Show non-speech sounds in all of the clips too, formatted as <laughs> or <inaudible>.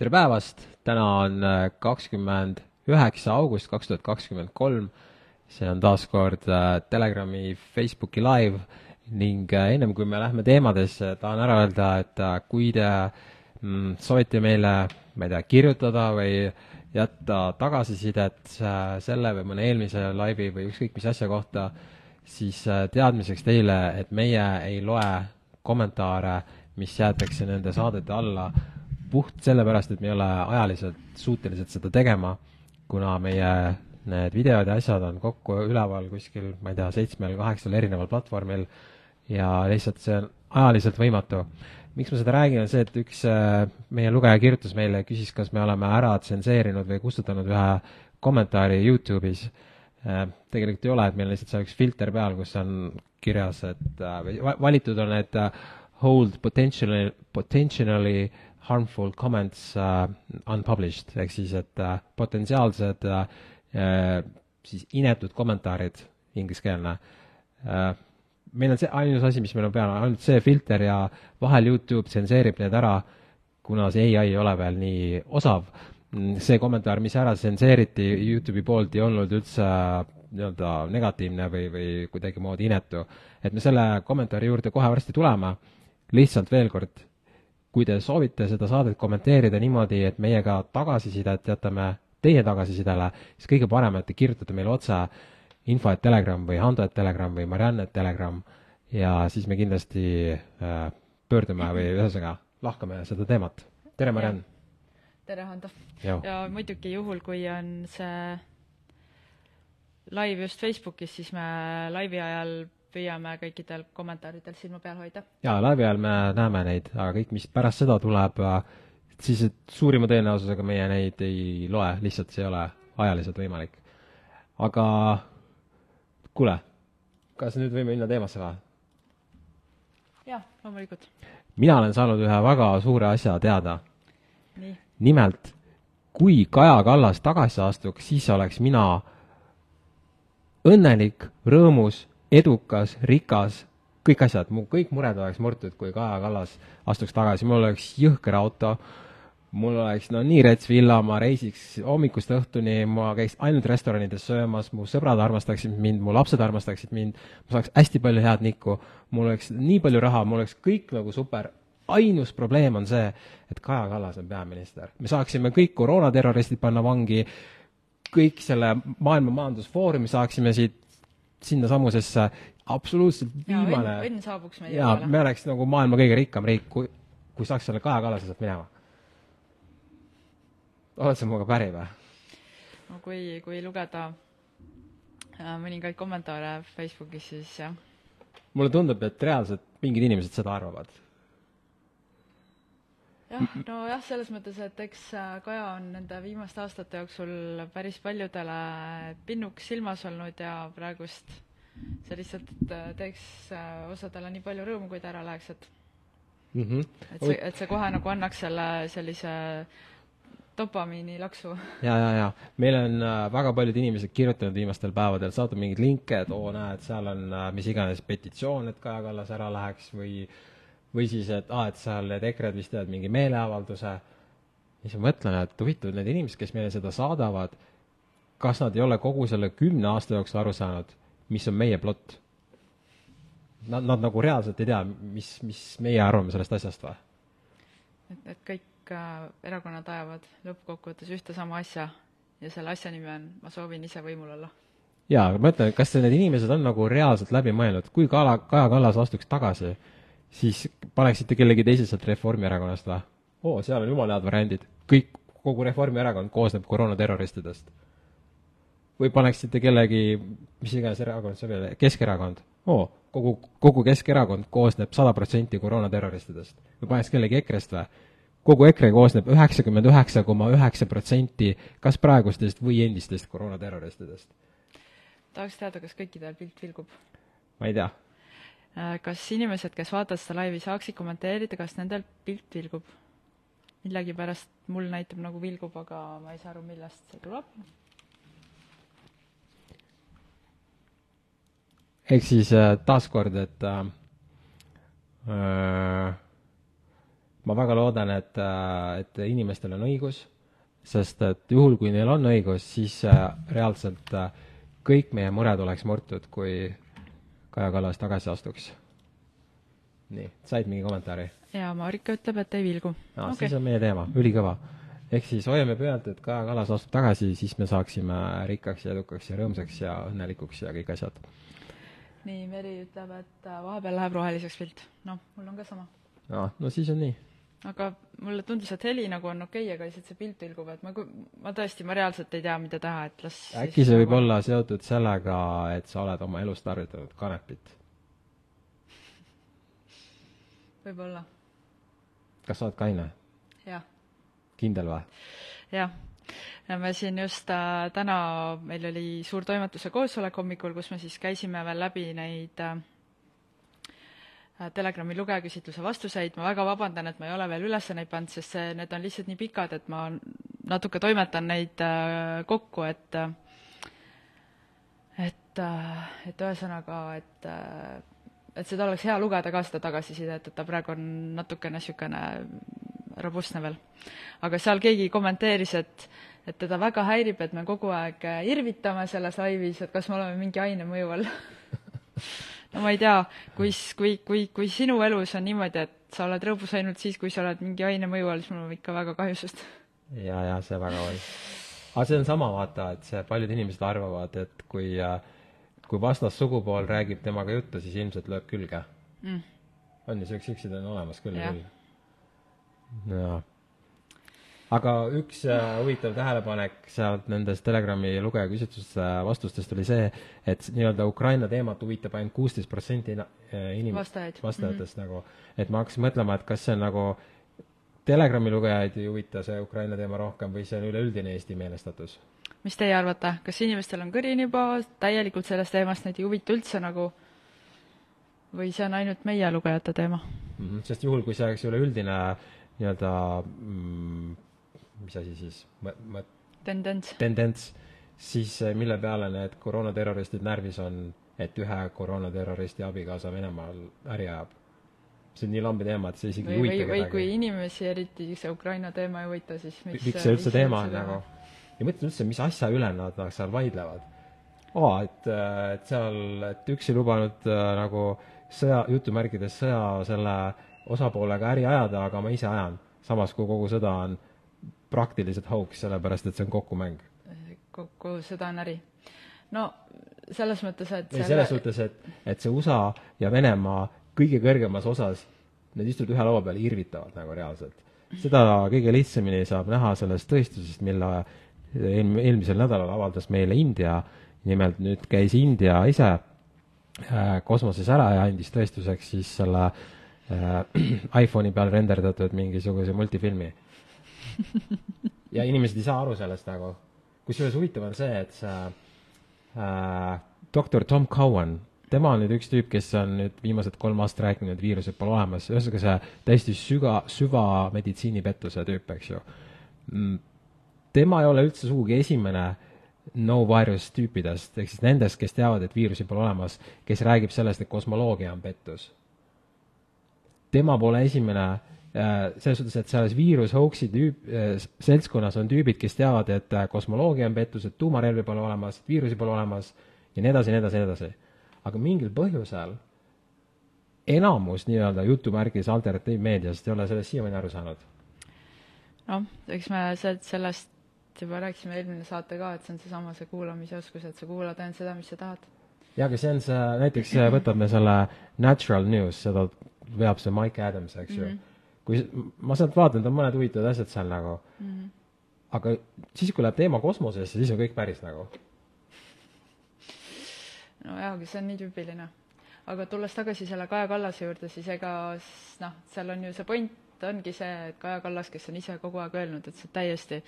tere päevast, täna on äh, kakskümmend üheksa august kaks tuhat kakskümmend kolm. see on taas kord äh, Telegrami Facebooki live ning äh, ennem kui me lähme teemadesse, tahan ära öelda, et kui te mm, soovite meile, ma ei tea, kirjutada või jätta tagasisidet selle või mõne eelmise laivi või ükskõik mis asja kohta, siis teadmiseks teile, et meie ei loe kommentaare, mis jäetakse nende saadete alla puht sellepärast, et me ei ole ajaliselt suutelised seda tegema, kuna meie need videod ja asjad on kokku üleval kuskil, ma ei tea, seitsmel-kaheksal erineval platvormil ja lihtsalt see on ajaliselt võimatu. miks ma seda räägin, on see, et üks äh, meie lugeja kirjutas meile ja küsis, kas me oleme ära tsenseerinud või kustutanud ühe kommentaari Youtube'is. Äh, tegelikult ei ole, et meil on lihtsalt seal üks filter peal, kus on kirjas, et äh, või valitud on need hold potentially, potentially harmful comments uh, unpublished, ehk siis et uh, potentsiaalsed uh, uh, siis inetud kommentaarid, ingliskeelne uh,. meil on see ainus asi, mis meil on peal, ainult see filter ja vahel Youtube tsenseerib need ära, kuna see ai ei ole veel nii osav. see kommentaar, mis ära tsenseeriti Youtube'i poolt, ei olnud üldse nii-öelda negatiivne või, või kuidagimoodi inetu. et me selle kommentaari juurde kohe varsti tuleme, lihtsalt veel kord kui te soovite seda saadet kommenteerida niimoodi, et meiega tagasisidet jätame teie tagasisidele, siis kõige parem, et te kirjutate meile otse info et Telegram või Hando et Telegram või Marianne et Telegram ja siis me kindlasti äh, pöördume või ühesõnaga lahkame seda teemat. tere, Mariann! tere, Hando! ja muidugi juhul, kui on see live just Facebookis, siis me laivi ajal püüame kõikidel kommentaaridel silma peal hoida. jaa, laivi ajal me näeme neid, aga kõik, mis pärast seda tuleb, siis suurima tõenäosusega meie neid ei loe, lihtsalt see ei ole ajaliselt võimalik. aga kuule, kas nüüd võime minna teemasse või? jah, loomulikult. mina olen saanud ühe väga suure asja teada. nimelt, kui Kaja Kallas tagasi astuks, siis oleks mina õnnelik, rõõmus edukas, rikas, kõik asjad, mu kõik mured oleks murtud, kui Kaja Kallas astuks tagasi, mul oleks jõhker auto, mul oleks no nii rets villa, ma reisiks hommikust õhtuni, ma käiks ainult restoranides söömas, mu sõbrad armastaksid mind, mu lapsed armastaksid mind, ma saaks hästi palju head nikku, mul oleks nii palju raha, mul oleks kõik nagu super, ainus probleem on see, et Kaja Kallas on peaminister. me saaksime kõik koroonaterroristid panna vangi, kõik selle Maailma Majandusfoorumi saaksime siit sinnasamusesse absoluutselt viimane õnn, saabuks meie jaa, me oleks nagu maailma kõige rikkam riik, kui, kui saaks selle Kaja Kallase sealt minema. oled sa minuga päri või? no kui, kui lugeda äh, mõningaid kommentaare Facebookis, siis jah. mulle tundub, et reaalselt mingid inimesed seda arvavad. Jah, nojah, selles mõttes, et eks äh, Kaja on nende viimaste aastate jooksul päris paljudele pinnuks silmas olnud ja praegust see lihtsalt äh, teeks äh, osadele nii palju rõõmu, kui ta ära läheks, et mm -hmm. et see, et see kohe nagu annaks selle sellise dopamiini laksu. <laughs> ja, ja, ja meil on äh, väga paljud inimesed kirjutanud viimastel päevadel, saatnud mingeid linke, et oo, näed, seal on äh, mis iganes petitsioon, et Kaja Kallas ära läheks või või siis, et aa et seal need EKRE-d vist teevad mingi meeleavalduse. ja siis ma mõtlen, et huvitav, need inimesed, kes meile seda saadavad, kas nad ei ole kogu selle kümne aasta jooksul aru saanud, mis on meie plott. Nad, nad nagu reaalselt ei tea, mis, mis meie arvame sellest asjast või? et, et kõik äh, erakonnad ajavad lõppkokkuvõttes ühte sama asja ja selle asja nimi on ma soovin ise võimul olla. jaa, aga ma ütlen, kas need inimesed on nagu reaalselt läbi mõelnud, kui Kala, Kaja Kallas astuks tagasi, siis paneksite kellegi teise sealt Reformierakonnast või? oo, seal on jumala head variandid. kõik, kogu Reformierakond koosneb koroonaterroristidest või paneksite kellegi, mis iganes erakond see oli, Keskerakond oo, kogu, kogu Keskerakond koosneb sada protsenti koroonaterroristidest. või paneks kellegi EKRE-st või? kogu EKRE koosneb üheksakümmend üheksa koma üheksa protsenti kas praegustest või endistest koroonaterroristidest. tahaks teada, kas kõikidel pilt vilgub? ma ei tea. Äh, kas inimesed, kes vaatavad seda laivi, saaksid kommenteerida, kas nendel pilt vilgub? millegipärast mul näitab nagu vilgub, aga ma ei saa aru, millest see tuleb ehk siis äh, taaskord, et äh, äh, ma väga loodan, et, et inimestel on õigus, sest et juhul, kui neil on õigus, siis reaalselt kõik meie mured oleks murtud, kui Kaja Kallas tagasi astuks. nii, said mingi kommentaari? jaa, Marika ütleb, et ei vilgu. aa okay., siis on meie teema, ülikõva. ehk siis hoiame pöialt, et Kaja Kallas astub tagasi, siis me saaksime rikkaks ja edukaks ja rõõmsaks ja õnnelikuks ja kõik asjad. nii, Meri ütleb, et äh, vahepeal läheb roheliseks pilt. noh, mul on ka sama. aa, no siis on nii aga mulle tundus, et heli nagu on okei okay,, aga lihtsalt see pilt vilgub, et ma, ma tõesti, ma reaalselt ei tea, mida teha, et las äkki see võib nagu... olla seotud sellega, et sa oled oma elus tarvitanud kanepit? võib-olla. kas sa oled kaine? jah. kindel või? jah. me siin just äh, täna, meil oli suur toimetuse koosolek hommikul, kus me siis käisime veel läbi neid Äh, Telegrami lugejaküsitluse vastuseid, ma väga vabandan, et ma ei ole veel üles neid pannud, sest see, need on lihtsalt nii pikad, et ma natuke toimetan neid äh, kokku, et et, et ühesõnaga, et et seda oleks hea lugeda ka, seda tagasisidet, et ta praegu on natukene niisugune robustne veel. aga seal keegi kommenteeris, et et teda väga häirib, et me kogu aeg irvitame selles laivis, et kas me oleme mingi aine mõju all <laughs> no ma ei tea, kui, kui, kui, kui sinu elus on niimoodi, et sa oled rõõmus ainult siis, kui sa oled mingi aine mõju all, siis mul on ikka väga kahju sinust. ja, ja see väga oli. aga see on sama, vaata, et see, paljud inimesed arvavad, et kui, kui vastassugupool räägib temaga juttu, siis ilmselt lööb külge mm.. on ju, siukseid on olemas küll ja küll. jaa aga üks äh, huvitav tähelepanek sealt nendest Telegrami lugejaküsitluste vastustest oli see, et nii-öelda Ukraina teemat huvitab ainult kuusteist protsenti äh, inim-, vastajatest mm -hmm. nagu. et ma hakkasin mõtlema, et kas see on nagu Telegrami lugejaid ei huvita see Ukraina teema rohkem või see on üleüldine Eesti meelestatus? mis teie arvate, kas inimestel on kõrini juba täielikult sellest teemast, neid ei huvita üldse nagu või see on ainult meie lugejate teema mm? -hmm, sest juhul, kui see oleks üleüldine nii-öelda mm, mis asi siis, ma tendents, tendents, siis eh, mille peale need koroonaterroristid närvis on, et ühe koroonaterroristi abikaasa Venemaal äri ajab? see on nii lambi teema, et see isegi ei huvita kedagi. või kui inimesi, eriti see Ukraina teema ei huvita, siis miks miks see üldse teema on nagu? ja mõtle üldse, mis asja üle nad nagu seal vaidlevad. aa, et, eh, et seal, et üks ei lubanud äh, nagu sõja, jutumärkides sõja selle osapoolega äri ajada, aga ma ise ajan. samas, kui kogu sõda on praktiliselt hauks, sellepärast et see on kokkumäng. kokku, seda on äri. no selles mõttes, et ei, selles suhtes, et, et see USA ja Venemaa kõige kõrgemas osas, need istuvad ühe laua peal ja irvitavad nagu reaalselt. seda kõige lihtsamini saab näha sellest tõestusest, mille eelm-, eelmisel nädalal avaldas meile India, nimelt nüüd käis India ise äh, kosmoses ära ja andis tõestuseks siis selle äh, <clears throat> iPhone'i peal renderdatud mingisuguse multifilmi <laughs> ja inimesed ei saa aru sellest nagu. kusjuures huvitav on see, et see äh, doktor Tom Cowan, tema on nüüd üks tüüp, kes on nüüd viimased kolm aastat rääkinud, et viirused pole olemas, ühesõnaga see täiesti süga, süvameditsiinipettuse tüüp, eks ju. Mm, tema ei ole üldse sugugi esimene no virus tüüpidest, ehk siis nendest, kes teavad, et viirusi pole olemas, kes räägib sellest, et kosmoloogia on pettus. tema pole esimene selles suhtes, et selles viirushoax'i tüüp, äh, seltskonnas on tüübid, kes teavad, et äh, kosmoloogia on pettus, et tuumarelvi pole olemas, viirusi pole olemas ja nii edasi, nii edasi, nii edasi. aga mingil põhjusel enamus nii-öelda jutumärgis alternatiivmeediast ei ole sellest siiamaani aru saanud. noh, eks me sellest juba rääkisime eelmine saate ka, et see on seesama see kuulamise oskus, et sa kuulad ainult seda, mis sa tahad. jaa, aga see on see, näiteks võtame selle Natural News, seda veab see Mike Adams, eks ju mm -hmm kui ma sealt vaatan, on mõned huvitavad asjad seal nagu mm. -hmm. aga siis, kui läheb teema kosmosesse, siis on kõik päris nagu. nojah, aga see on nii tüüpiline. aga tulles tagasi selle Kaja Kallase juurde, siis ega noh, seal on ju see point ongi see, et Kaja Kallas, kes on ise kogu aeg öelnud, et see on täiesti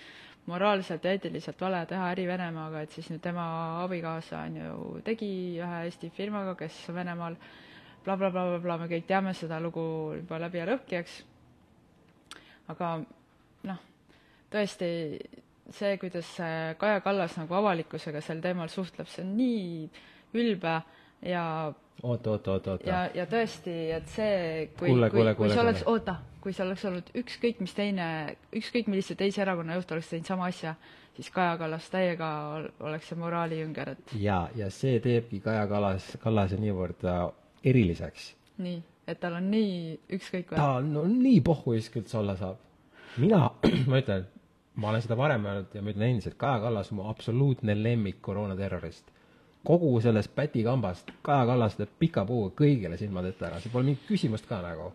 moraalselt ja eetiliselt vale teha äri Venemaaga, et siis nüüd tema abikaasa on ju tegi ühe Eesti firmaga, kes Venemaal blablabla bla, bla, bla, me kõik teame seda lugu juba läbi ja lõhki, eks aga noh, tõesti see, kuidas Kaja Kallas nagu avalikkusega sel teemal suhtleb, see on nii ülbe ja oota, oota, oota, oota. ja, ja tõesti, et see, kui, kui, kui see oleks, oota, kui see oleks olnud ükskõik mis teine, ükskõik millise teise erakonna juht oleks teinud sama asja, siis Kaja Kallas täiega ol- oleks see moraalijünger, et ja, ja see teebki Kaja Kallas, Kallase niivõrd äh, eriliseks. Nii, et tal on nii ükskõik või? ta on no, nii pohhuisk üldse olla saab. mina, <clears throat> ma ütlen, ma olen seda varem öelnud ja ma ütlen endiselt, Kaja Kallas on mu absoluutne lemmik koroonaterrorist. kogu sellest pätikambast Kaja Kallas teeb pika puuga kõigile silmad ette ära, see pole mingit küsimust ka nagu.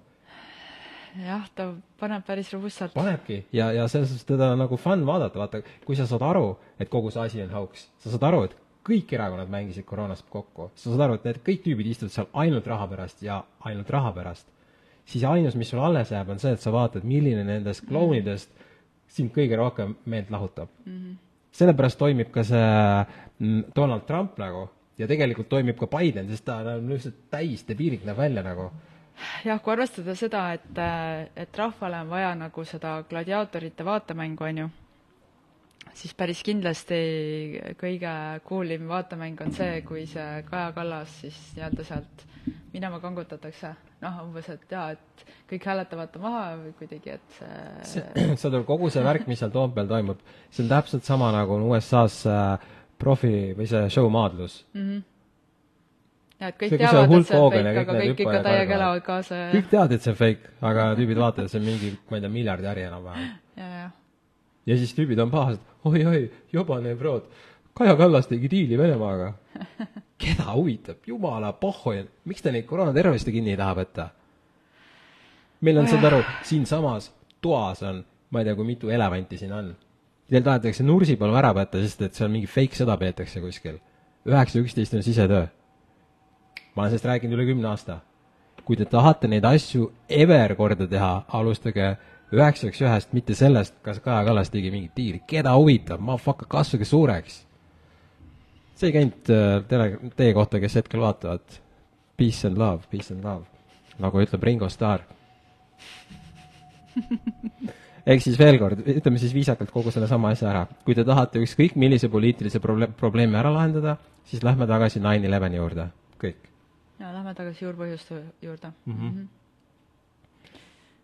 jah, ta paneb päris robustselt. panebki ja, ja selles suhtes teda on nagu fun vaadata, vaata, kui sa saad aru, et kogu see asi on hauks, sa saad aru, et kõik erakonnad mängisid koroonast kokku, sa saad aru, et need kõik tüübid istuvad seal ainult raha pärast ja ainult raha pärast, siis ainus, mis sul alles jääb, on see, et sa vaatad, milline nendest klounidest sind kõige rohkem meelt lahutab mm. -hmm. sellepärast toimib ka see mm, Donald Trump nagu ja tegelikult toimib ka Biden, sest ta on lihtsalt täis debiilik näeb välja nagu jah, kui arvestada seda, et, et rahvale on vaja nagu seda gladiaatorite vaatemängu, on ju, siis päris kindlasti kõige cool im vaatemäng on see, kui see Kaja Kallas siis nii-öelda sealt minema kangutatakse. noh, umbes, et jaa, et kõik hääletavad ta maha või kuidagi, et see, see, saad aru, kogu see värk, mis seal Toompeal toimub, see on täpselt sama nagu on USA-s äh, profi või see show maadlus. ja et kõik See, teavad, et see on fake, aga kõik ikka täiega elavad kaasa ja, kõik teavad, et see on fake, aga tüübid vaatavad, see on mingi, ma ei tea, miljardi äri enam-vähem. ja, ja siis tüübid on pahased, oi-oi, jobane brood, Kaja Kallas tegi diili Venemaaga. <laughs> keda huvitab, jumala pohhu, miks te neid koroonaterroriste kinni ei taha võtta? meil on, saad aru, siinsamas toas on, ma ei tea, kui mitu elevanti siin on. Teil tahetakse Nursipalu ära võtta, sest et seal mingi fake sõda peetakse kuskil. üheksa üksteist on sisetöö. ma olen sellest rääkinud üle kümne aasta. kui te tahate neid asju ever korda teha, alustage üheksaks ühest, mitte sellest, kas Kaja Kallas tegi mingit diili, keda huvitab, motherfucker, kasvage suureks. see ei käinud äh, tele, teie kohta, kes hetkel vaatavad. Peace and love, peace and love, nagu ütleb Ringo Starr. <laughs> ehk siis veel kord, ütleme siis viisakalt kogu selle sama asja ära. kui te tahate ükskõik millise poliitilise proble-, probleemi ära lahendada, siis lähme tagasi nine eleveni juurde, kõik. ja lähme tagasi juurpõhjuste juurde Mhm. mm. -hmm.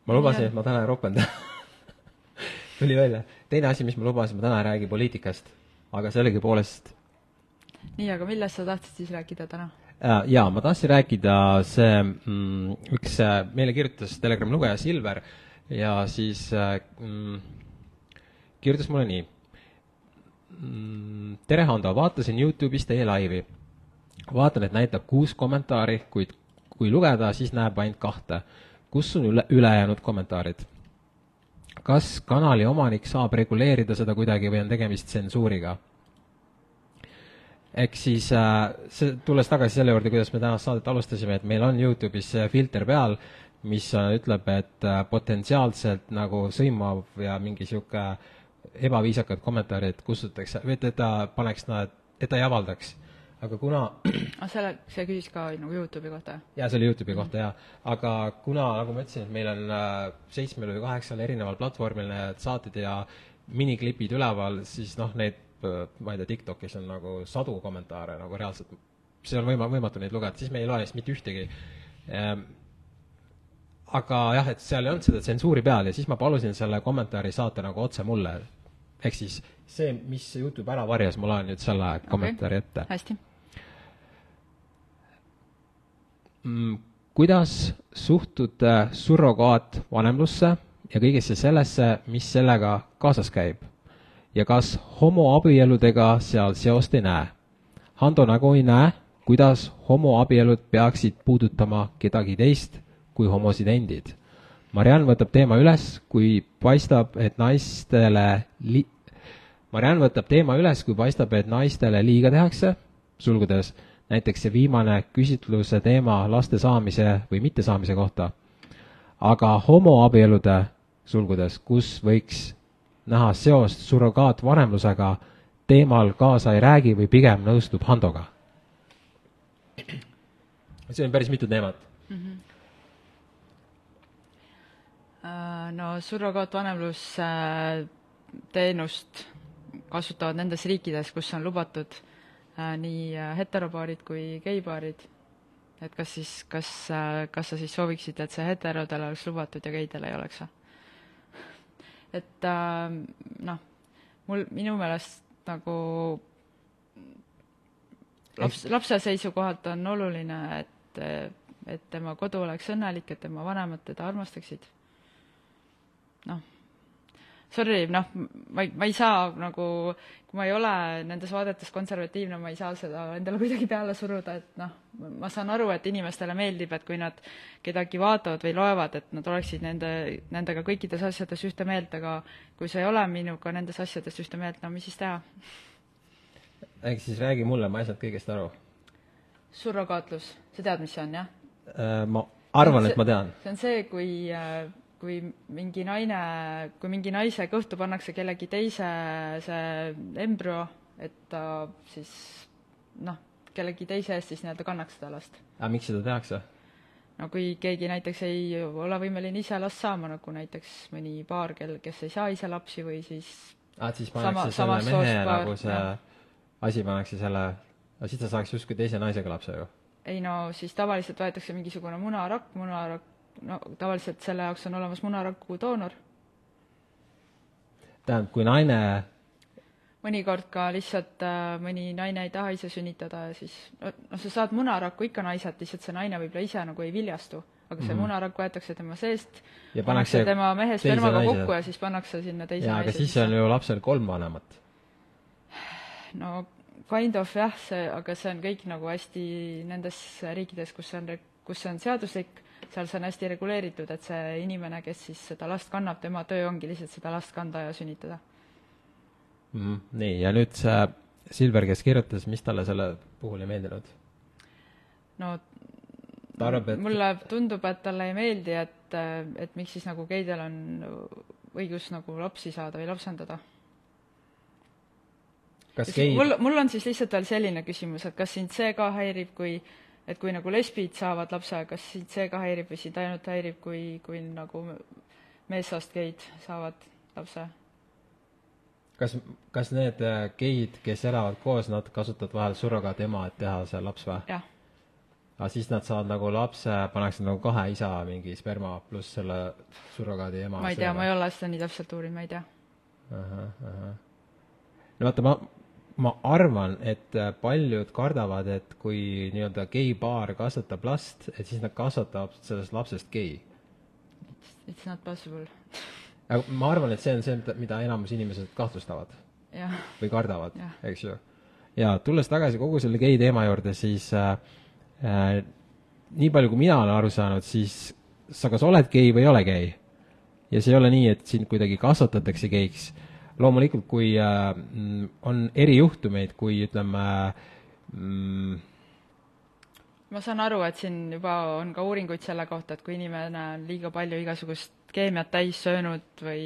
Ma lubasin, et ma täna ei ropenda. <laughs> tuli välja. teine asi, mis ma lubasin, ma täna ei räägi poliitikast, aga sellegipoolest nii, aga millest sa tahtsid siis rääkida täna? Äh, jaa, ma tahtsin rääkida see mm,, üks äh, meile kirjutas Telegrami lugeja Silver ja siis äh, mm, kirjutas mulle nii mm,. tere, Hando, vaatasin Youtube'is teie laivi. vaatan, et näitab kuus kommentaari, kuid kui lugeda, siis näeb ainult kahte. Kus on üle, ülejäänud kommentaarid? kas kanali omanik saab reguleerida seda kuidagi või on tegemist tsensuuriga? ehk siis äh, see, tulles tagasi selle juurde, kuidas me tänast saadet alustasime, et meil on Youtube'is see filter peal, mis äh, ütleb, et äh, potentsiaalselt nagu sõimav ja mingi sihuke ebaviisakad kommentaarid kustutatakse, või et ta paneks nad, et ta ei avaldaks. Aga kuna <clears throat> ah, selle, see küsis ka nagu Youtube'i kohta? jaa, see oli Youtube'i kohta jaa, aga kuna, nagu ma ütlesin, et meil on äh, seitsmel või kaheksal erineval platvormil need saated ja miniklipid üleval, siis noh, neid äh, ma ei tea, TikTokis on nagu sadu kommentaare nagu reaalselt, see on võima-, võimatu neid lugeda, siis me ei loe neist mitte ühtegi ehm, aga jah, et seal ei olnud seda tsensuuri peal ja siis ma palusin selle kommentaari saata nagu otse mulle. ehk siis see, mis Youtube ära varjas, ma loen nüüd selle kommentaari ette. hästi. Mm, kuidas suhtute surrogaatvanemlusse ja kõigesse sellesse, mis sellega kaasas käib? ja kas homoabieludega seal seost ei näe? Hando nagu ei näe, kuidas homoabielud peaksid puudutama kedagi teist kui homosid endid. Mariann võtab teema üles, kui paistab, et naistele li-, Mariann võtab teema üles, kui paistab, et naistele liiga tehakse, sulgudes näiteks see viimane küsitluse teema laste saamise või mittesaamise kohta, aga homoabielude sulgudes, kus võiks näha seost surrogaatvanemlusega, teemal kaasa ei räägi või pigem nõustub Handoga. see on päris mitu teemat. Äh, no surrogaatvanemlus äh, kasutavad nendes riikides, kus on lubatud äh, nii äh, heteropaarid kui geipaarid. et kas siis, kas, kas sa siis sooviksid, et see heterodel oleks lubatud ja geidel ei oleks või? et äh, noh, mul, minu meelest nagu laps, lapse seisukohalt on oluline, et, et tema kodu oleks õnnelik, et tema vanemad teda armastaksid. noh, sorry, noh, ma ei, ma ei saa nagu, kui ma ei ole nendes vaadetes konservatiivne, ma ei saa seda endale <laughs> kuidagi peale suruda, et noh, ma saan aru, et inimestele meeldib, et kui nad kedagi vaatavad või loevad, et nad oleksid nende, nendega kõikides asjades ühte meelt, aga kui sa ei ole minuga nendes asjades ühte meelt, no mis siis teha? ehk siis räägi mulle, ma ei saanud kõigest aru. surrogaatlus, sa tead, mis see on, jah? Äh, ma arvan, et ma tean. see on see, kui äh, kui mingi naine, kui mingi naise kõhtu pannakse kellegi teise see embrüo, et ta siis noh, kellegi teise eest siis nii-öelda kannaks seda last. aga miks seda tehakse? no kui keegi näiteks ei ole võimeline ise last saama, nagu näiteks mõni paar, kel, kes ei saa ise lapsi või siis aa, et siis pannakse sama, selle mehe nagu see ja. asi pannakse selle, siis ta saaks justkui teise naisega lapse ju? ei no siis tavaliselt võetakse mingisugune munarakk, munarakk no tavaliselt selle jaoks on olemas munaraku doonor. tähendab, kui naine mõnikord ka lihtsalt äh, mõni naine ei taha ise sünnitada ja siis noh, sa saad munaraku ikka naiselt, lihtsalt see naine võib-olla ise nagu ei viljastu, aga see mm -hmm. munarakk võetakse tema seest, pannakse tema mehe spermaga kokku ja siis pannakse sinna teise jaa, aga siis on ju lapsel kolm vanemat. no kind of jah, see, aga see on kõik nagu hästi nendes riikides, kus see on, kus see on seaduslik seal see on hästi reguleeritud, et see inimene, kes siis seda last kannab, tema töö ongi lihtsalt seda last kanda ja sünnitada mm,. nii, ja nüüd see Silver, kes kirjutas, mis talle selle puhul ei meeldinud? no ta arvab, et mulle tundub, et talle ei meeldi, et, et miks siis nagu geidel on õigus nagu lapsi saada või lapsendada. kas gei mul, mul on siis lihtsalt veel selline küsimus, et kas sind see ka häirib, kui et kui nagu lesbid saavad lapse, kas sind see ka häirib või sind ainult häirib, kui, kui nagu meessoost geid saavad lapse? kas, kas need äh, geid, kes elavad koos, nad kasutavad vahel surrogaatema, et teha see laps või? aga siis nad saavad nagu lapse, pannakse nagu kahe isa mingi sperma pluss selle surrogaadi ema. ma ei tea, ma ei ole seda nii täpselt uurinud, ma ei tea. no vaata, ma, ma arvan, et äh, paljud kardavad, et kui nii-öelda geipaar kasvatab last, et siis nad kasvatavad sellest lapsest gei. It's not possible. aga ma arvan, et see on see, mida enamus inimesed kahtlustavad. või kardavad, eks ju. ja tulles tagasi kogu selle gei teema juurde, siis äh, äh, nii palju, kui mina olen aru saanud, siis sa kas oled gei või ei ole gei. ja see ei ole nii, et sind kuidagi kasvatatakse geiks loomulikult, kui äh, on erijuhtumeid, kui ütleme mm, ma saan aru, et siin juba on ka uuringuid selle kohta, et kui inimene on liiga palju igasugust keemiat täis söönud või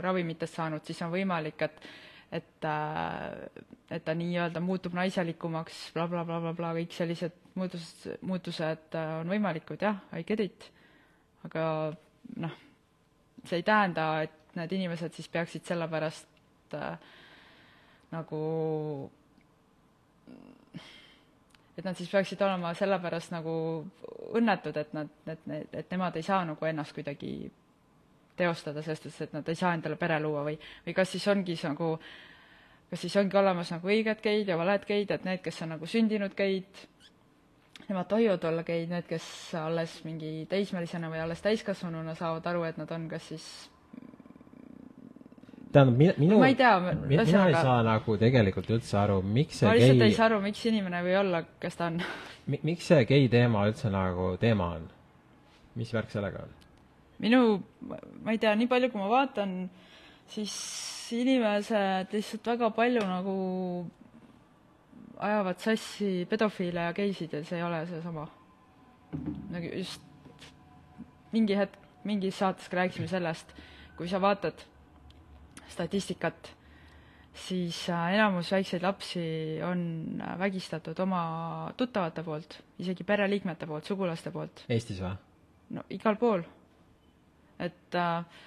ravimitest saanud, siis on võimalik, et et äh, et ta nii-öelda muutub naiselikumaks bla, bla, blablabla, kõik sellised muutused, muutused äh, on võimalikud, jah, I get it. aga noh, see ei tähenda, et need inimesed siis peaksid sellepärast äh, nagu et nad siis peaksid olema sellepärast nagu õnnetud, et nad, et, et nemad ei saa nagu ennast kuidagi teostada, suhtes, et nad ei saa endale pere luua või, või kas siis ongi nagu, kas siis ongi olemas nagu õiged geid ja valed geid, et need, kes on nagu sündinud geid, nemad tohivad olla geid, need, kes alles mingi teismelisena või alles täiskasvanuna saavad aru, et nad on kas siis tähendab, mina, minu, ma ei tea, mina ei saa nagu tegelikult üldse aru, miks see ma lihtsalt gei... ei saa aru, miks inimene ei või olla, kes ta on <laughs> Mi,. miks see gei teema üldse nagu teema on? mis värk sellega on? minu, ma ei tea, nii palju, kui ma vaatan, siis inimesed lihtsalt väga palju nagu ajavad sassi pedofiile ja geisid ja see ei ole seesama. nagu just mingi hetk, mingis saates ka rääkisime sellest, kui sa vaatad statistikat, siis äh, enamus väikseid lapsi on äh, vägistatud oma tuttavate poolt, isegi pereliikmete poolt, sugulaste poolt. Eestis või? no igal pool. et äh,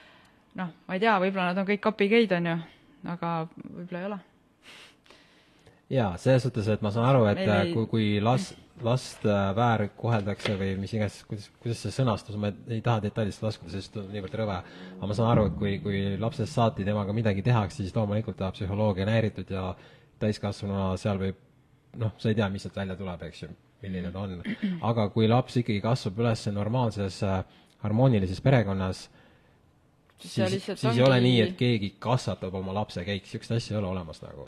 noh, ma ei tea, võib-olla nad on kõik kapigeid, on ju, aga võib-olla ei ole. Jaa, selles suhtes, et ma saan aru, et Meil äh, ei- kui, kui last, last äh, väärkoheldakse või mis iganes, kuidas, kuidas see sõnastus, ma ei taha detailidesse laskuda, sest on niivõrd rõve, aga ma saan aru, et kui, kui lapsest saati temaga midagi tehakse, siis loomulikult ta psühholoogia on häiritud ja täiskasvanuna seal võib noh, sa ei tea, mis sealt välja tuleb, eks ju, milline ta on. aga kui laps ikkagi kasvab üles normaalses äh, harmoonilises perekonnas, Siis siis, siis ei ole nii, et keegi kasvatab oma lapse käik, niisugust asja ei ole olemas nagu.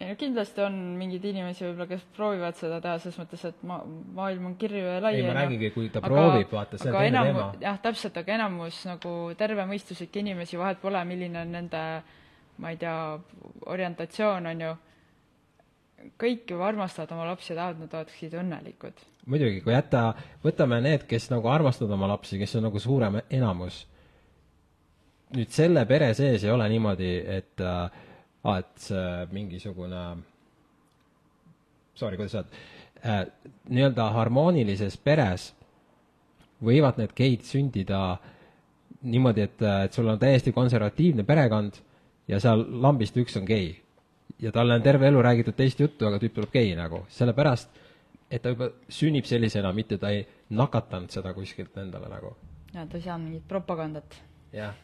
No kindlasti on mingeid inimesi võib-olla, kes proovivad seda teha, selles mõttes, et ma-, maailm on kirju ja lai. ei, ma räägingi, kui ta proovib, vaata, see on aga teine enam- teema. jah, täpselt, aga enamus nagu tervemõistuslikke inimesi, vahet pole, milline on nende ma ei tea, orientatsioon, on ju, kõik ju armastavad oma lapsi ja tahavad, et nad oleksid õnnelikud. muidugi, kui jätta, võtame need, kes nagu armastavad oma lapsi, kes on nagu suurem enamus, nüüd selle pere sees ei ole niimoodi, et äh, aa, et see mingisugune sorry, kuidas öelda äh,, nii-öelda harmoonilises peres võivad need geid sündida niimoodi, et, et sul on täiesti konservatiivne perekond ja seal lambist üks on gei. ja talle on terve elu räägitud teist juttu, aga tüüp tuleb gei nagu, sellepärast et ta juba sünnib sellisena, mitte ta ei nakatanud seda kuskilt endale nagu. ja ta ei saa mingit propagandat. jah.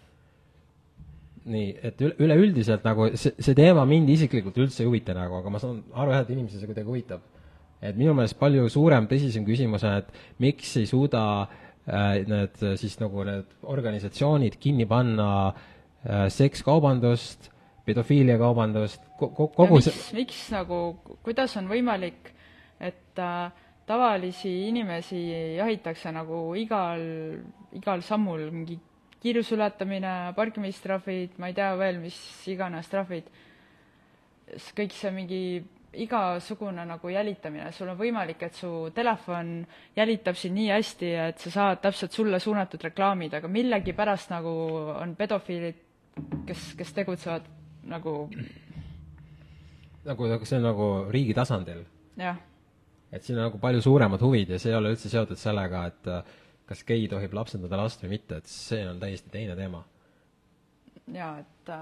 Nii, et üle, üleüldiselt nagu see, see teema mind isiklikult üldse ei huvita nagu, aga ma saan aru jah, et inimesi see kuidagi huvitab. et minu meelest palju suurem, tõsisem küsimus on, et miks ei suuda äh, need äh, siis nagu need organisatsioonid kinni panna äh, sekskaubandust, pedofiiliakaubandust, kogu miks, see miks nagu, kuidas on võimalik, et äh, tavalisi inimesi jahitakse nagu igal, igal sammul, mingi kiiruseületamine, parkimistrahvid, ma ei tea veel, mis iganes trahvid, kõik see mingi igasugune nagu jälitamine, sul on võimalik, et su telefon jälitab sind nii hästi, et sa saad täpselt sulle suunatud reklaamid, aga millegipärast nagu on pedofiilid, kes, kes tegutsevad nagu nagu, nagu see on nagu riigi tasandil. jah. Et siin on nagu palju suuremad huvid ja see ei ole üldse seotud sellega, et äh, kas gei tohib lapsendada last või mitte, et see on täiesti teine teema. jaa, et,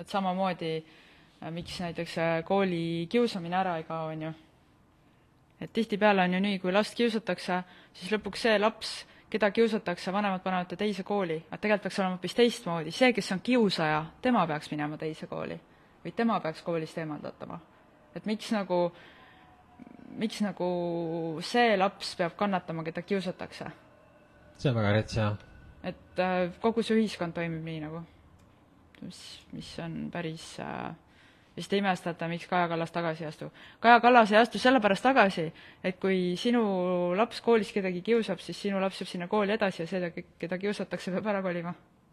et samamoodi miks näiteks kooli kiusamine ära ei kao, on ju. et tihtipeale on ju nii, kui last kiusatakse, siis lõpuks see laps, keda kiusatakse, vanemad panevad ta teise kooli, aga tegelikult peaks olema hoopis teistmoodi, see, kes on kiusaja, tema peaks minema teise kooli. või tema peaks koolist eemaldatama. et miks nagu, miks nagu see laps peab kannatama, keda kiusatakse? See on väga rets, jah. et äh, kogu see ühiskond toimib nii nagu, mis, mis on päris äh, vist ei imestata, miks Kaja Kallas tagasi ei astu. Kaja Kallas ei astu sellepärast tagasi, et kui sinu laps koolis kedagi kiusab, siis sinu laps jääb sinna kooli edasi ja see, keda kiusatakse, peab ära kolima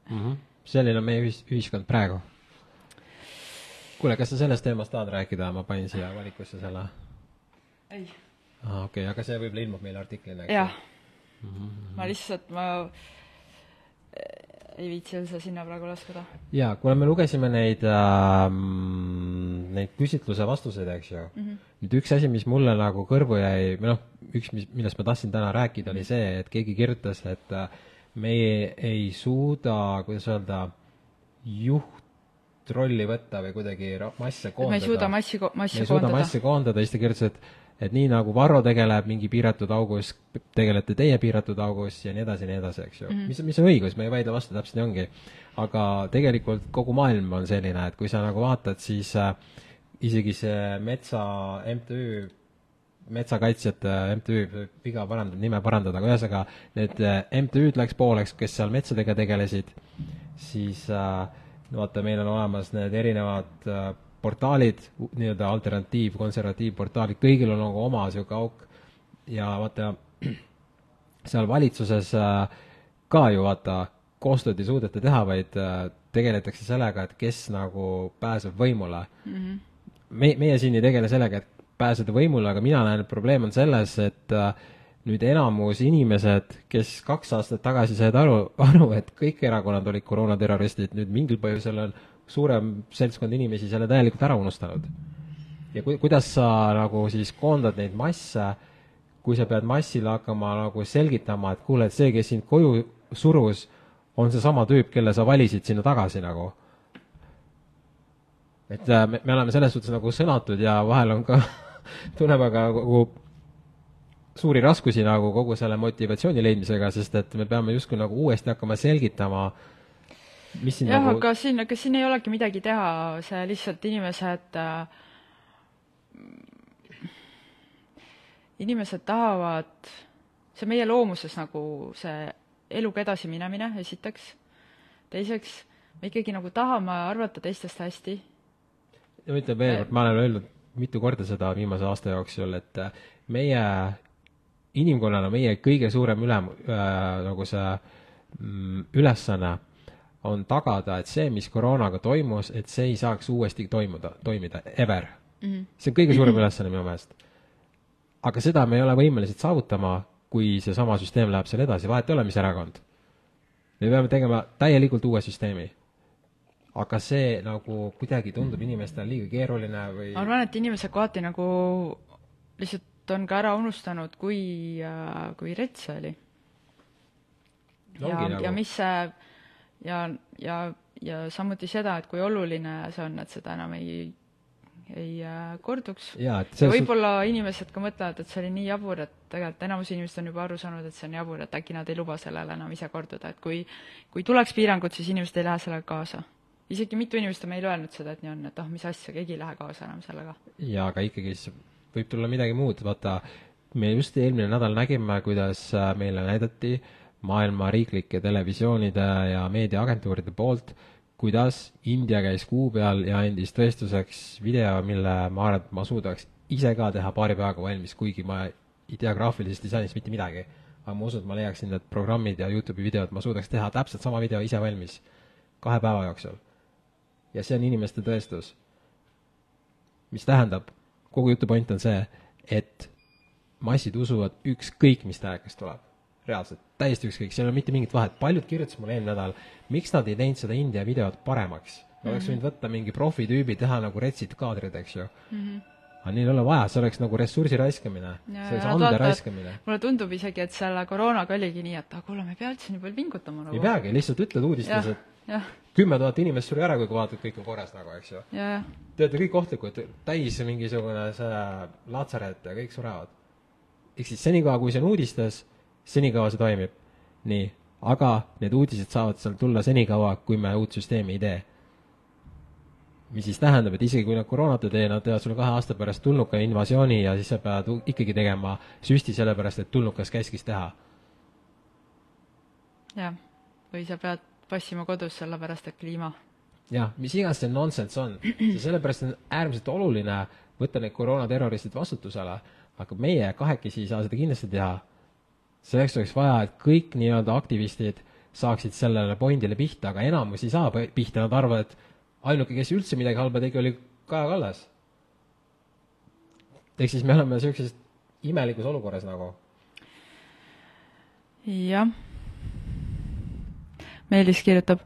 mm. -hmm. selline on meie ühis-, ühiskond praegu. kuule, kas sa sellest teemast tahad rääkida, ma panin siia valikusse selle? ei. aa, okei okay,, aga see võib-olla ilmub meil artiklina, eks jah mm -hmm. ma lihtsalt, ma ei viitsi üldse sinna praegu laskuda. jaa, kuna me lugesime neid äh,, neid küsitluse vastuseid, eks ju mm, -hmm. nüüd üks asi, mis mulle nagu kõrvu jäi, või noh, üks, mis, millest ma tahtsin täna rääkida, oli see, et keegi kirjutas, et äh, meie ei suuda, kuidas öelda, juhtrolli võtta või kuidagi masse koondada. me ei suuda massi, massi me ei suuda massi koondada, siis ta kirjutas, et et nii nagu Varro tegeleb mingi piiratud augus, tegelete teie piiratud augus ja nii edasi ja nii edasi, eks ju mm. -hmm. mis, mis on õigus, me ei vaidle vastu, täpselt nii ongi. aga tegelikult kogu maailm on selline, et kui sa nagu vaatad, siis äh, isegi see Metsa MTÜ, metsakaitsjate MTÜ, viga parandada, nime parandada, aga ühesõnaga need äh, MTÜ-d läks pooleks, kes seal metsadega tegelesid, siis äh, vaata, meil on olemas need erinevad äh, portaalid, nii-öelda alternatiiv, konservatiivportaalid, kõigil on nagu oma niisugune auk ja vaata, <clears throat> seal valitsuses äh, ka ju vaata, koostööd ei suudeta teha, vaid äh, tegeletakse sellega, et kes nagu pääseb võimule mm. -hmm. me, meie siin ei tegele sellega, et pääseda võimule, aga mina näen, et probleem on selles, et äh, nüüd enamus inimesed, kes kaks aastat tagasi said aru, <laughs> aru, et kõik erakonnad olid koroonaterroristid, nüüd mingil põhjusel on suurem seltskond inimesi selle täielikult ära unustanud. ja ku-, kuidas sa nagu siis koondad neid masse, kui sa pead massile hakkama nagu selgitama, et kuule, et see, kes sind koju surus, on seesama tüüp, kelle sa valisid sinna tagasi nagu. et äh, me, me oleme selles suhtes nagu sõnatud ja vahel on ka <laughs> tunneme ka kogu suuri raskusi nagu kogu selle motivatsiooni leidmisega, sest et me peame justkui nagu uuesti hakkama selgitama, siin jah nagu aga siin, aga siin ei olegi midagi teha, see lihtsalt inimesed äh, inimesed tahavad, see meie loomuses nagu see eluga edasiminemine, esiteks. teiseks, me ikkagi nagu tahame arvata teistest hästi. ma ütlen veel kord, ma olen öelnud mitu korda seda viimase aasta jooksul, et äh, meie inimkonnana meie kõige suurem ülem- äh,, nagu see mm, ülesanne on tagada, et see, mis koroonaga toimus, et see ei saaks uuesti toimuda, toimida, ever mm. -hmm. see on kõige suurem ülesanne minu meelest. aga seda me ei ole võimelised saavutama, kui seesama süsteem läheb seal edasi, vahet ei ole, mis erakond. me peame tegema täielikult uue süsteemi aga see nagu kuidagi tundub inimestele liiga keeruline või ma arvan, et inimesed kohati nagu lihtsalt on ka ära unustanud, kui, kui rets see oli. Ja nagu- ja mis see ja, ja, ja samuti seda, et kui oluline see on, et seda enam ei, ei äh, korduks. võib-olla inimesed ka mõtlevad, et see oli nii jabur, et tegelikult enamus inimesed on juba aru saanud, et see on jabur, et äkki nad ei luba sellele enam ise korduda, et kui kui tuleks piirangud, siis inimesed ei lähe sellega kaasa. isegi mitu inimest on meile öelnud seda, et nii on, et oh, mis asja, keegi ei lähe kaasa enam sellega. jaa, aga ikkagi siis võib tulla midagi muud, vaata, me just eelmine nädal nägime, kuidas äh, meile näidati maailma riiklike televisioonide ja meediaagentuuride poolt, kuidas India käis kuu peal ja andis tõestuseks video, mille ma arvan, et ma suudaks ise ka teha paari päevaga valmis, kuigi ma ei tea graafilisest disainist mitte midagi. aga ma usun, et ma leiaksin need programmid ja Youtube'i videod, ma suudaks teha täpselt sama video ise valmis kahe päeva jooksul. ja see on inimeste tõestus. mis tähendab, kogu jutu point on see, et massid usuvad ükskõik, mis telekast tuleb. Reaalselt, täiesti ükskõik, seal ei ole mitte mingit vahet. paljud kirjutasid mulle eelmine nädal, miks nad ei teinud seda India videot paremaks. oleks võinud võtta mingi profitüübi, teha nagu retsid kaadrid, eks ju mm. -hmm. aga neil ei ole vaja, see oleks nagu ressursi raiskamine, see oleks ande raiskamine. mulle tundub isegi, et selle koroonaga oligi nii, et ah kuule, me ei pea üldse nii palju pingutama nagu. ei peagi, lihtsalt ütled uudistes, et, kümme tuhat inimest suri ära, kui vaatad, kõik on korras nagu, eks ju. Te olete kõik ohtlikud, täis mingisugune see laatsaret ja kõik surevad. ehk siis senikaua, kui see on uudistes, senikaua see toimib. nii, aga need uudised saavad seal tulla senikaua, kui me uut süsteemi ei tee. mis siis tähendab, et isegi kui nad koroonat ei tee, nad teevad sulle kahe aasta pärast tulnuka invasiooni ja siis sa pead ikkagi tegema süsti sellepärast, et tulnukas käskis teha. jah, või sa pead passima kodus, sellepärast et kliima. jah, mis iganes see nonsense on, sellepärast on äärmiselt oluline võtta need koroonaterroristid vastutusele, aga meie kahekesi ei saa seda kindlasti teha. Selleks oleks vaja, et kõik nii-öelda aktivistid saaksid sellele pointile pihta, aga enamus ei saa pihta, nad arvavad, et ainuke, kes üldse midagi halba tegi, oli Kaja Kallas. ehk siis me oleme niisuguses imelikus olukorras nagu. jah. Meelis kirjutab,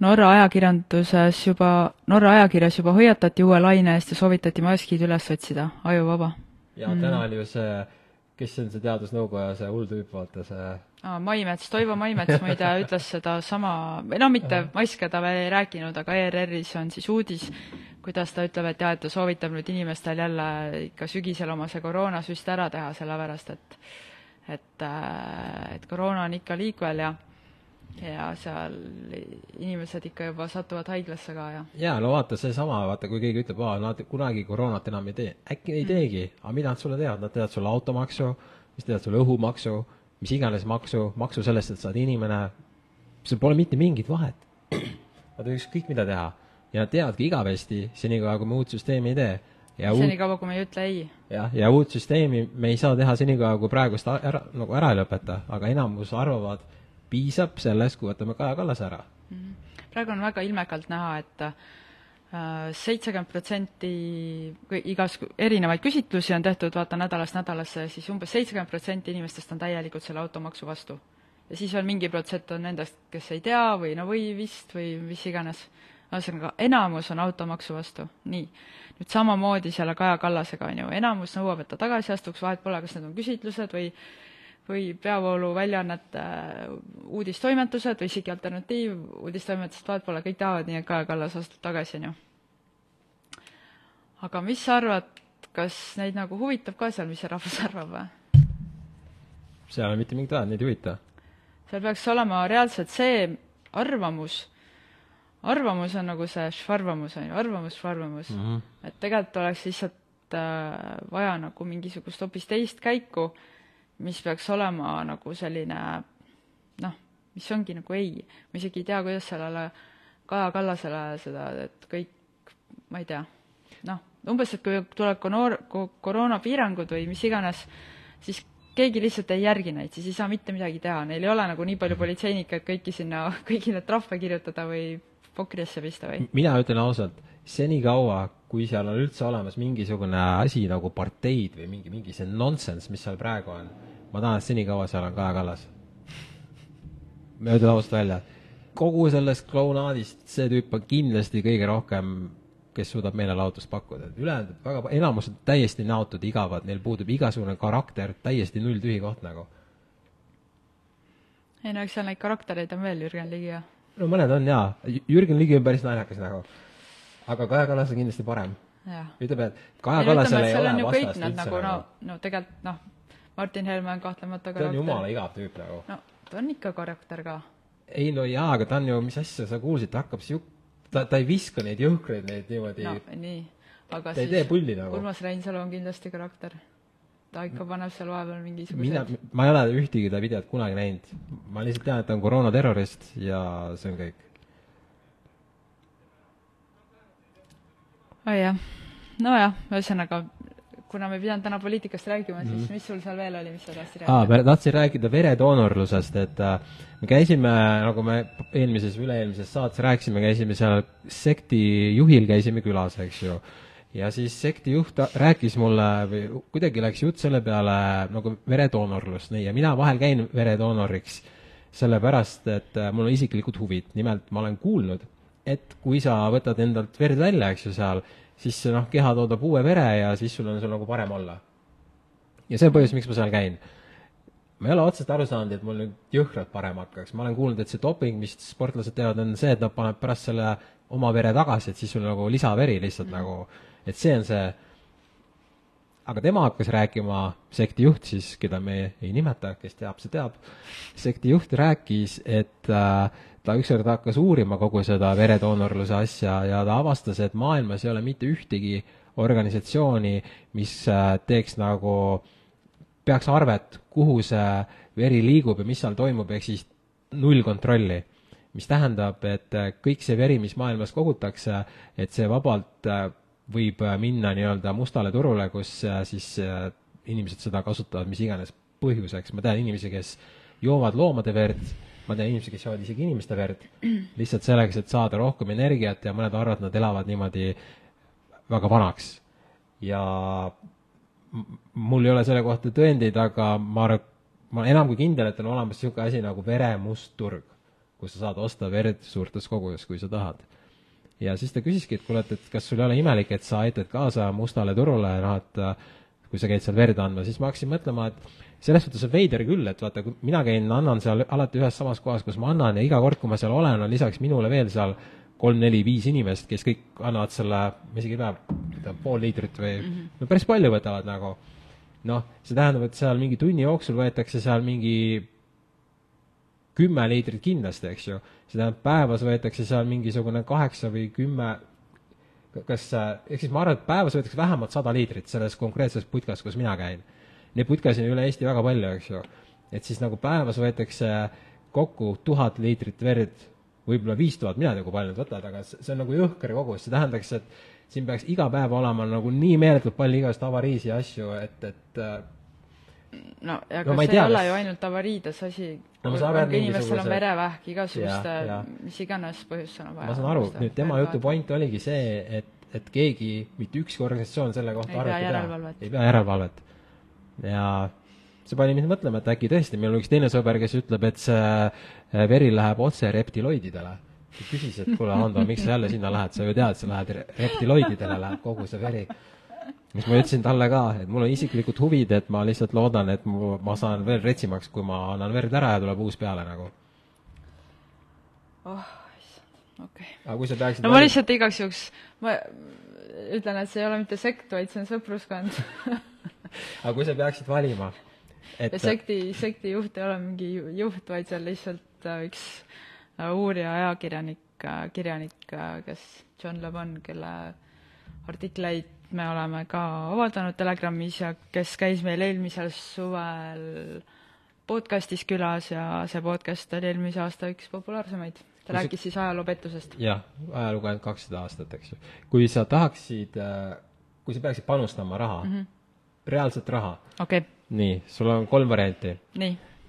Norra ajakirjanduses juba, Norra ajakirjas juba hoiatati uue laine eest ja soovitati maskid üles otsida, ajuvaba. ja mm. täna oli ju see, kes on see teadusnõukoja, see hull tüüp, vaata see aa, Maimets, Toivo Maimets muide ütles sedasama, või no mitte maske ta veel ei rääkinud, aga ERR-is on siis uudis, kuidas ta ütleb, et jah, et ta soovitab nüüd inimestel jälle ikka sügisel oma see koroonasüst ära teha, sellepärast et et, äh, et koroona on ikka liikvel ja ja seal inimesed ikka juba satuvad haiglasse ka ja jaa, no vaata seesama, vaata kui keegi ütleb, aa, nad kunagi koroonat enam ei tee, äkki ei teegi, aga mida nad sulle teevad, nad teevad sulle automaksu, mis teevad sulle õhumaksu, mis iganes maksu, maksu sellest, et sa oled inimene, seal pole mitte mingit vahet. <clears throat> Nad võiks ükskõik mida teha. Ja nad teevadki igavesti, senikaua kui me uut süsteemi ei tee. ja senikaua, kui me ei ütle ei. jah, ja uut süsteemi me ei saa teha senikaua, kui praegust ära, nagu ära ei lõpeta, aga enamus arvavad, piisab sellest, kui võtame Kaja Kallase ära. praegu on väga ilmekalt näha, et seitsekümmend protsenti igas, erinevaid küsitlusi on tehtud, vaata nädalast nädalasse, siis umbes seitsekümmend protsenti inimestest on täielikult selle automaksu vastu. ja siis veel mingi protsent on nendest, kes ei tea või no või vist või mis iganes. ühesõnaga, enamus on automaksu vastu, nii. nüüd samamoodi selle Kaja Kallasega, on ju, enamus nõuab, et ta tagasi astuks, vahet pole, kas need on küsitlused või või peavooluväljaannete uudistoimetused või isegi alternatiiv uudistoimetused, vahet pole, kõik tahavad nii, et Kaja Kallas astub tagasi, on ju. aga mis sa arvad, kas neid nagu huvitab ka seal, mis see rahvas <laughs> arvab või? seal ei ole mitte mingit vahet, neid ei huvita. seal peaks olema reaalselt see arvamus, arvamus on nagu see švarvamus on ju, arvamus, švarvamus mm. -hmm. et tegelikult oleks lihtsalt äh, vaja nagu mingisugust hoopis teist käiku, mis peaks olema nagu selline noh, mis ongi nagu ei. ma isegi ei tea, kuidas sellele Kaja Kallasele seda, et kõik, ma ei tea, noh, umbes, et kui tuleb koroona, koroonapiirangud või mis iganes, siis keegi lihtsalt ei järgi neid, siis ei saa mitte midagi teha, neil ei ole nagu nii palju politseinikke, et kõiki sinna, kõigile trahve kirjutada või pokriasse pista või? mina ütlen ausalt, senikaua, kui seal on üldse olemas mingisugune asi nagu parteid või mingi, mingi see nonsense, mis seal praegu on, ma tahan, et senikaua seal on Kaja Kallas. ma ütlen ausalt välja, kogu sellest klounaadist see tüüp on kindlasti kõige rohkem kes suudab meelelahutust pakkuda, et ülejäänud väga, enamus on täiesti näotud, igavad, neil puudub igasugune karakter, täiesti nulltühi koht nagu. ei no eks seal neid karaktereid on veel, Jürgen Ligi ja. no mõned on jaa, Jürgen Ligi on päris naljakas nagu. Aga Kaja Kallas on kindlasti parem. ütleb, et Kaja Kallasel ei ole vastast üldse nagu. no, no tegelikult noh, Martin Helme on kahtlemata karakter. ta on jumala igav tüüp nagu. no ta on ikka karakter ka. ei no jaa, aga ta on ju, mis asja sa kuulsid, ta hakkab siuk-, ta, ta ei viska neid jõhkraid, neid niimoodi no nii, aga ta ei tee pulli nagu. Urmas Reinsalu on kindlasti karakter. ta ikka paneb seal vahepeal mingisugused mina, ma ei ole ühtegi ta videot kunagi näinud. ma lihtsalt tean, et ta on koroonaterrorist ja see on kõik. Oi jah, nojah, ühesõnaga kuna me ei pidanud täna poliitikast rääkima, siis mm -hmm. mis sul seal veel oli, mis sa tahtsid rääkida? aa, ma tahtsin rääkida veredoonorlusest, et äh, me käisime, nagu me eelmises üle-eelmises saates rääkisime, käisime seal sekti juhil, käisime külas, eks ju. ja siis sekti juht rääkis mulle või kuidagi läks jutt selle peale nagu veredoonorlust, nii, ja mina vahel käin veredoonoriks sellepärast, et äh, mul on isiklikud huvid, nimelt ma olen kuulnud, et kui sa võtad endalt verd välja, eks ju, seal, siis noh, keha toodab uue vere ja siis sul on sul nagu parem olla. ja see on põhjus, miks ma seal käin. ma ei ole otseselt aru saanud, et mul nüüd jõhkralt parem hakkaks, ma olen kuulnud, et see doping, mis sportlased teevad, on see, et nad panevad pärast selle oma vere tagasi, et siis sul nagu lisaveri lihtsalt mm. nagu, et see on see, aga tema hakkas rääkima, sekti juht siis, keda me ei nimeta, kes teab, see teab, sekti juht rääkis, et äh, ta ükskord hakkas uurima kogu seda veredoonorluse asja ja ta avastas, et maailmas ei ole mitte ühtegi organisatsiooni, mis äh, teeks nagu, peaks arvet, kuhu see veri liigub ja mis seal toimub, ehk siis null kontrolli. mis tähendab, et äh, kõik see veri, mis maailmas kogutakse, et see vabalt äh, võib minna nii-öelda mustale turule, kus siis inimesed seda kasutavad mis iganes põhjuseks, ma tean inimesi, kes joovad loomade verd, ma tean inimesi, kes joovad isegi inimeste verd, lihtsalt selleks, et saada rohkem energiat ja mõned arvavad, nad elavad niimoodi väga vanaks. ja mul ei ole selle kohta tõendeid, aga ma arvan, ma olen enam kui kindel, et on olemas niisugune asi nagu veremustturg, kus sa saad osta verd suurtes koguses, kui sa tahad. ja siis ta küsiski, et kuule, et, et kas sul ei ole imelik, et sa aitad kaasa mustale turule, noh et kui sa käid seal verd andma, siis ma hakkasin mõtlema, et selles suhtes on veider küll, et vaata, kui mina käin, annan seal alati ühes samas kohas, kus ma annan ja iga kord, kui ma seal olen, on lisaks minule veel seal kolm-neli-viis inimest, kes kõik annavad selle, ma isegi ei tea, pool liitrit või mm -hmm. no päris palju võtavad nagu. noh, see tähendab, et seal mingi tunni jooksul võetakse seal mingi kümme liitrit kindlasti, eks ju. see tähendab, päevas võetakse seal mingisugune kaheksa või kümme kas, ehk siis ma arvan, et päevas võetakse vähemalt sada liitrit selles konkreetses putkas, kus mina käin Neid putkasid on üle Eesti väga palju, eks ju. et siis nagu päevas võetakse kokku tuhat liitrit verd, võib-olla viis tuhat, mina ei tea, kui palju nad võtavad, aga see on nagu jõhker kogus, see tähendaks, et siin peaks iga päev olema nagu nii meeletult palju igasuguseid avariisi ja asju, et, et no ja no, see ei ole ju ainult avariides asi. No, inimestel on verevähk, igasuguste, mis iganes põhjustel on vaja. ma saan aru, nüüd tema jutu point oligi see, et, et keegi, mitte ükski organisatsioon selle kohta ei pea ei pea järelevalvet. Ja see pani mind mõtlema, et äkki tõesti, meil on üks teine sõber, kes ütleb, et see äh, veri läheb otse reptiloididele. küsis, et kuule, Ando, miks sa jälle sinna lähed, sa ju tead, sa lähed reptiloididele, läheb kogu see veri. Siis ma ütlesin talle ka, et mul on isiklikud huvid, et ma lihtsalt loodan, et mu, ma saan veel retsimaks, kui ma annan verd ära ja tuleb uus peale nagu. oh, okei okay. aga kui sa peaksid no ma lihtsalt igaks juhuks, ma ütlen, et see ei ole mitte sekt, vaid see on sõpruskond <laughs> aga kui sa peaksid valima, et ja sekti, sekti juht ei ole mingi ju- juht, vaid see on lihtsalt äh, üks äh, uurija ajakirjanik, kirjanik, äh, kes John Le Bon, kelle artikleid me oleme ka avaldanud Telegramis ja kes käis meil eelmisel suvel podcastis külas ja see podcast oli eelmise aasta üks populaarsemaid. ta Kui see- rääkis siis ajaloopettusest. jah, ajalugu ainult kakssada aastat, eks ju. kui sa tahaksid, kui sa peaksid panustama raha mm, -hmm. reaalset raha, okay., nii, sul on kolm varianti.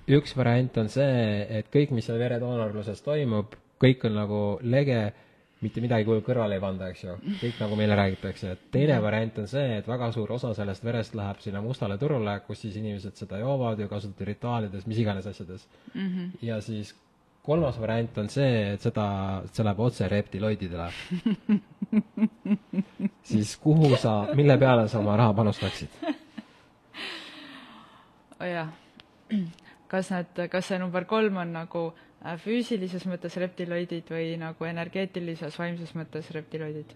üks variant on see, et kõik, mis seal veredoonorluses toimub, kõik on nagu lege, mitte midagi kuhugi kõrvale ei panda, eks ju. kõik nagu meile räägitakse. teine variant on see, et väga suur osa sellest verest läheb sinna mustale turule, kus siis inimesed seda joovad ja kasutavad rituaalides, mis iganes asjades mm. -hmm. ja siis kolmas variant on see, et seda, see läheb otse reptiloididele <laughs> siis kuhu sa, mille peale sa oma raha panustaksid? oh jah. kas need, kas see number kolm on nagu füüsilises mõttes reptiloidid või nagu energeetilises, vaimses mõttes reptiloidid?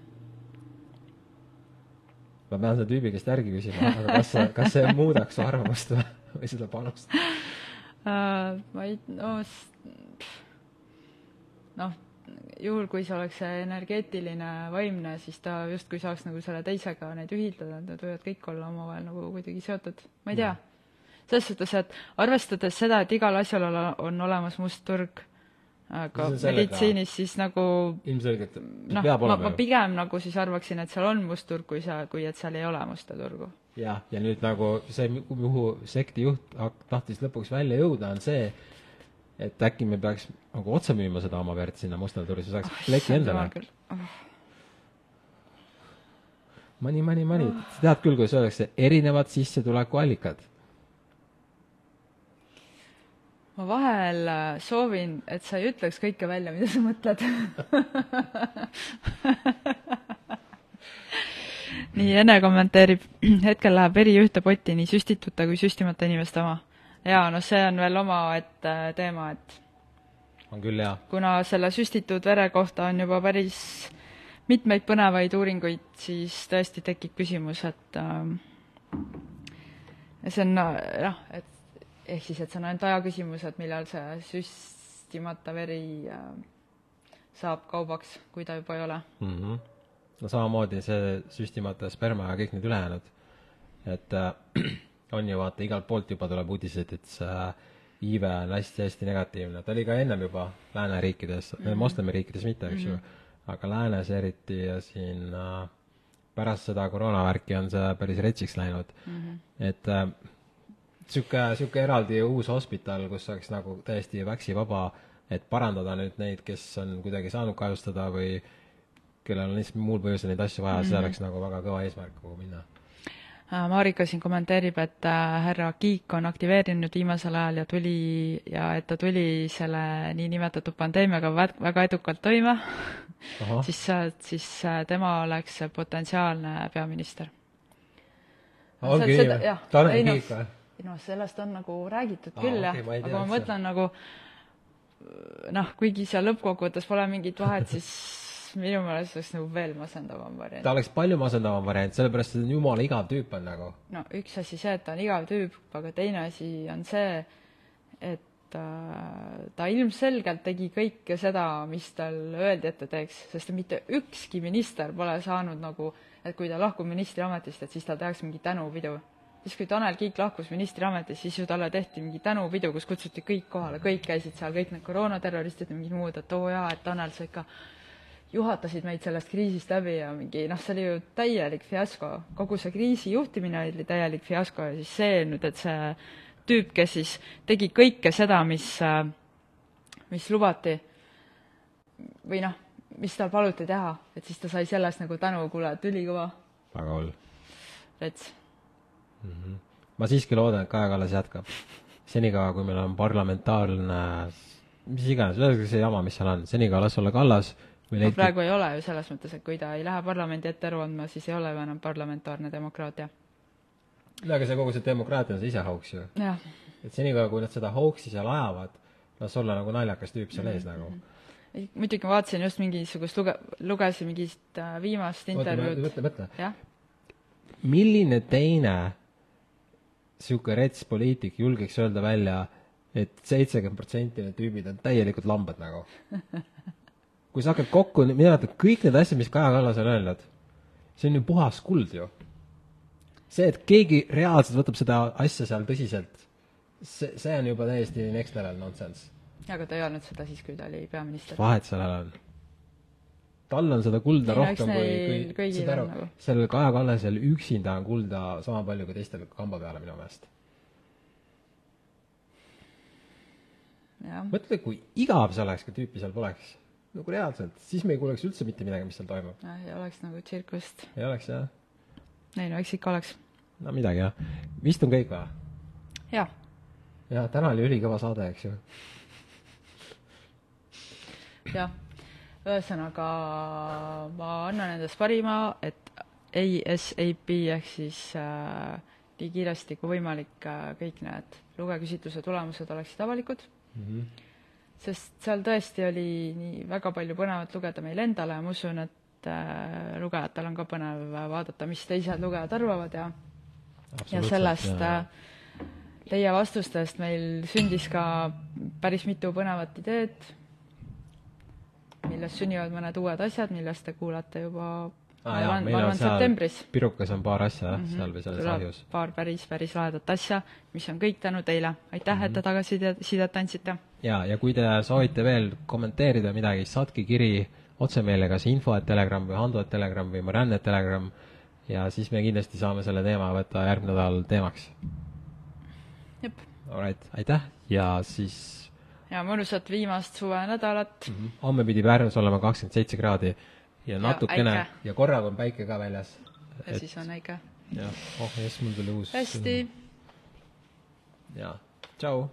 ma pean selle tüübi käest järgi küsima, aga kas see, kas see muudaks su arvamust või, või seda panust uh,? ma ei, no noh, juhul kui see oleks see energeetiline, vaimne, siis ta justkui saaks nagu selle teisega neid ühildada, nad võivad kõik olla omavahel nagu kuidagi seotud, ma ei tea. Selles suhtes, et arvestades seda, et igal asjal on olemas must turg, aga meditsiinis siis nagu ilmselgelt noh, ma, ma pigem nagu siis arvaksin, et seal on must turg, kui sa, kui et seal ei ole musta turgu. jah, ja nüüd nagu see, kuhu sekti juht tahtis lõpuks välja jõuda, on see, et äkki me peaks nagu otse müüma seda oma verd sinna mustale turule, siis saaks pleki endale. Money, money, money, sa tead küll, kuidas öeldakse, erinevad sissetulekuallikad. Ma vahel äh, soovin, et sa ei ütleks kõike välja, mida sa mõtled <laughs> nii, Ene kommenteerib, <clears throat> hetkel läheb veri ühte potti nii süstitute kui süstimata inimeste oma. jaa, no see on veel omaette teema, et on küll hea. kuna selle süstitud vere kohta on juba päris mitmeid põnevaid uuringuid, siis tõesti tekib küsimus, et ähm, see on noh, et ehk siis, et see on ainult aja küsimus, et millal see süstimata veri äh, saab kaubaks, kui ta juba ei ole. mm. -hmm. no samamoodi see süstimata sperma ja kõik need ülejäänud. et äh, <clears throat> on ju vaata igalt poolt juba tuleb uudiseid, et see iive on hästi-hästi negatiivne, ta oli ka ennem juba lääneriikides mm -hmm. moslemiriikides mitte, eks ju, aga läänes eriti ja siin äh, pärast seda koroonavärki on see päris retsiks läinud mm. -hmm. et äh, sihuke, sihuke eraldi uus hospital, kus oleks nagu täiesti väksivaba, et parandada nüüd neid, kes on kuidagi saanud kahjustada või kellel on lihtsalt muul põhjusel neid asju vaja mm, -hmm. see oleks nagu väga kõva eesmärk, kuhu minna. Äh, Marika siin kommenteerib, et äh, härra Kiik on aktiveerinud viimasel ajal ja tuli ja et ta tuli selle niinimetatud pandeemiaga vä- väga edukalt toime, <laughs> siis, siis äh, tema oleks potentsiaalne peaminister. ongi nii või? Tanel Kiik või? Noh, sellest on nagu räägitud Aa, küll jah tea aga ma mõtlen nagu noh, kuigi seal lõppkokkuvõttes pole mingit vahet, siis minu meelest oleks nagu veel masendavam variant. ta oleks palju masendavam variant, sellepärast et jumala igav tüüp on nagu. no üks asi see, et ta on igav tüüp, aga teine asi on see, et äh, ta ilmselgelt tegi kõike seda, mis tal öeldi, et ta teeks, sest et mitte ükski minister pole saanud nagu, et kui ta lahkub ministriametist, et siis tal tehakse mingi tänupidu. Siis, kui Tanel Kiik lahkus ministriametist, siis ju talle tehti mingi tänupidu, kus kutsuti kõik kohale, kõik käisid seal, kõik need koroonaterroristid ja mingid muud, et oo jaa, et Tanel, sa ikka juhatasid meid sellest kriisist läbi ja mingi noh, see oli ju täielik fiasko. kogu see kriisi juhtimine oli täielik fiasko ja siis see nüüd, et see tüüp, kes siis tegi kõike seda, mis, mis lubati või noh, mis tal paluti teha, et siis ta sai sellest nagu tänu, kuule, et ülikõva, väga hull. rets. Ma siiski loodan, et Kaja Kallas jätkab. senikaua, kui meil on parlamentaarne, mis iganes, ühesõnaga see jama, mis seal on, senikaua las olla Kallas no leidke praegu ei ole ju selles mõttes, et kui ta ei lähe parlamendi ette aru andma, siis ei ole ju enam parlamentaarne demokraatia. no aga see kogu see demokraatia on see ise hoogs ju. et senikaua, kui nad seda hooksi seal ajavad, las olla nagu naljakas tüüp seal ees nagu. muidugi ma vaatasin just mingisugust luge-, lugesin mingit äh, viimast intervjuud. mõtle, mõtle. milline teine sihuke rets poliitik julgeks öelda välja et, et seitsekümmend protsenti need tüübid on täielikult lambad nagu kui sa hakkad kokku, mina ütlen, kõik need asjad, mis Kaja Kallas on öelnud, see on ju puhas kuld ju. see, et keegi reaalselt võtab seda asja seal tõsiselt, see, see on juba täiesti next level nonsense. aga ta ei öelnud seda siis, kui ta oli peaminister. vahet sellel on. Tal on seda kulda Nii, rohkem kui, kui saad aru nagu., sellel Kaja Kallasel üksinda on kulda sama palju kui teistel kamba peale minu meelest. mõtle, kui igav see oleks, kui tüüpi seal poleks nagu reaalselt, siis me ei kuuleks üldse mitte midagi, mis seal toimub. ei oleks nagu tsirkust. ei oleks, jah? ei no eks ikka oleks. no midagi, jah. vist on kõik või? jah. jaa, täna oli ülikõva saade, eks ju. jah, ühesõnaga ma annan endast parima, et ASAP ehk siis äh, nii kiiresti kui võimalik äh, kõik need lugeküsitluse tulemused oleksid avalikud mm. -hmm sest seal tõesti oli nii väga palju põnevat lugeda meile endale ja ma usun, et äh, lugejatel on ka põnev vaadata, mis teised lugejad arvavad ja ja sellest ja. Äh, teie vastustest meil sündis ka päris mitu põnevat ideed, millest sünnivad mõned uued asjad, millest te kuulate juba ah, jah, meil on seal septembris. Pirukas on paar asja mm -hmm. seal või selles ahjus. paar päris, päris lahedat asja, mis on kõik tänu teile. aitäh mm, -hmm. et te mhm. tagasisidet andsite! jaa, ja kui te soovite veel kommenteerida midagi, saatke kiri otse meile kas info et telegram või Hando et telegram või Marianne et telegram ja siis me kindlasti saame selle teema võtta järgmine nädal teemaks. jep. Alright, aitäh ja siis ja mõnusat viimast suvenädalat mm. -hmm. homme pidi Pärnus olema kakskümmend seitse kraadi ja natukene ja, ja korraga on päike ka väljas. ja et, siis on äike. jah, oh jess, mul tuli uus. hästi. jaa, tšau.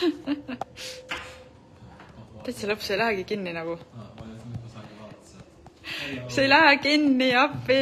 <laughs> täitsa lõpp, see ei lähegi kinni nagu see ei lähe kinni, appi.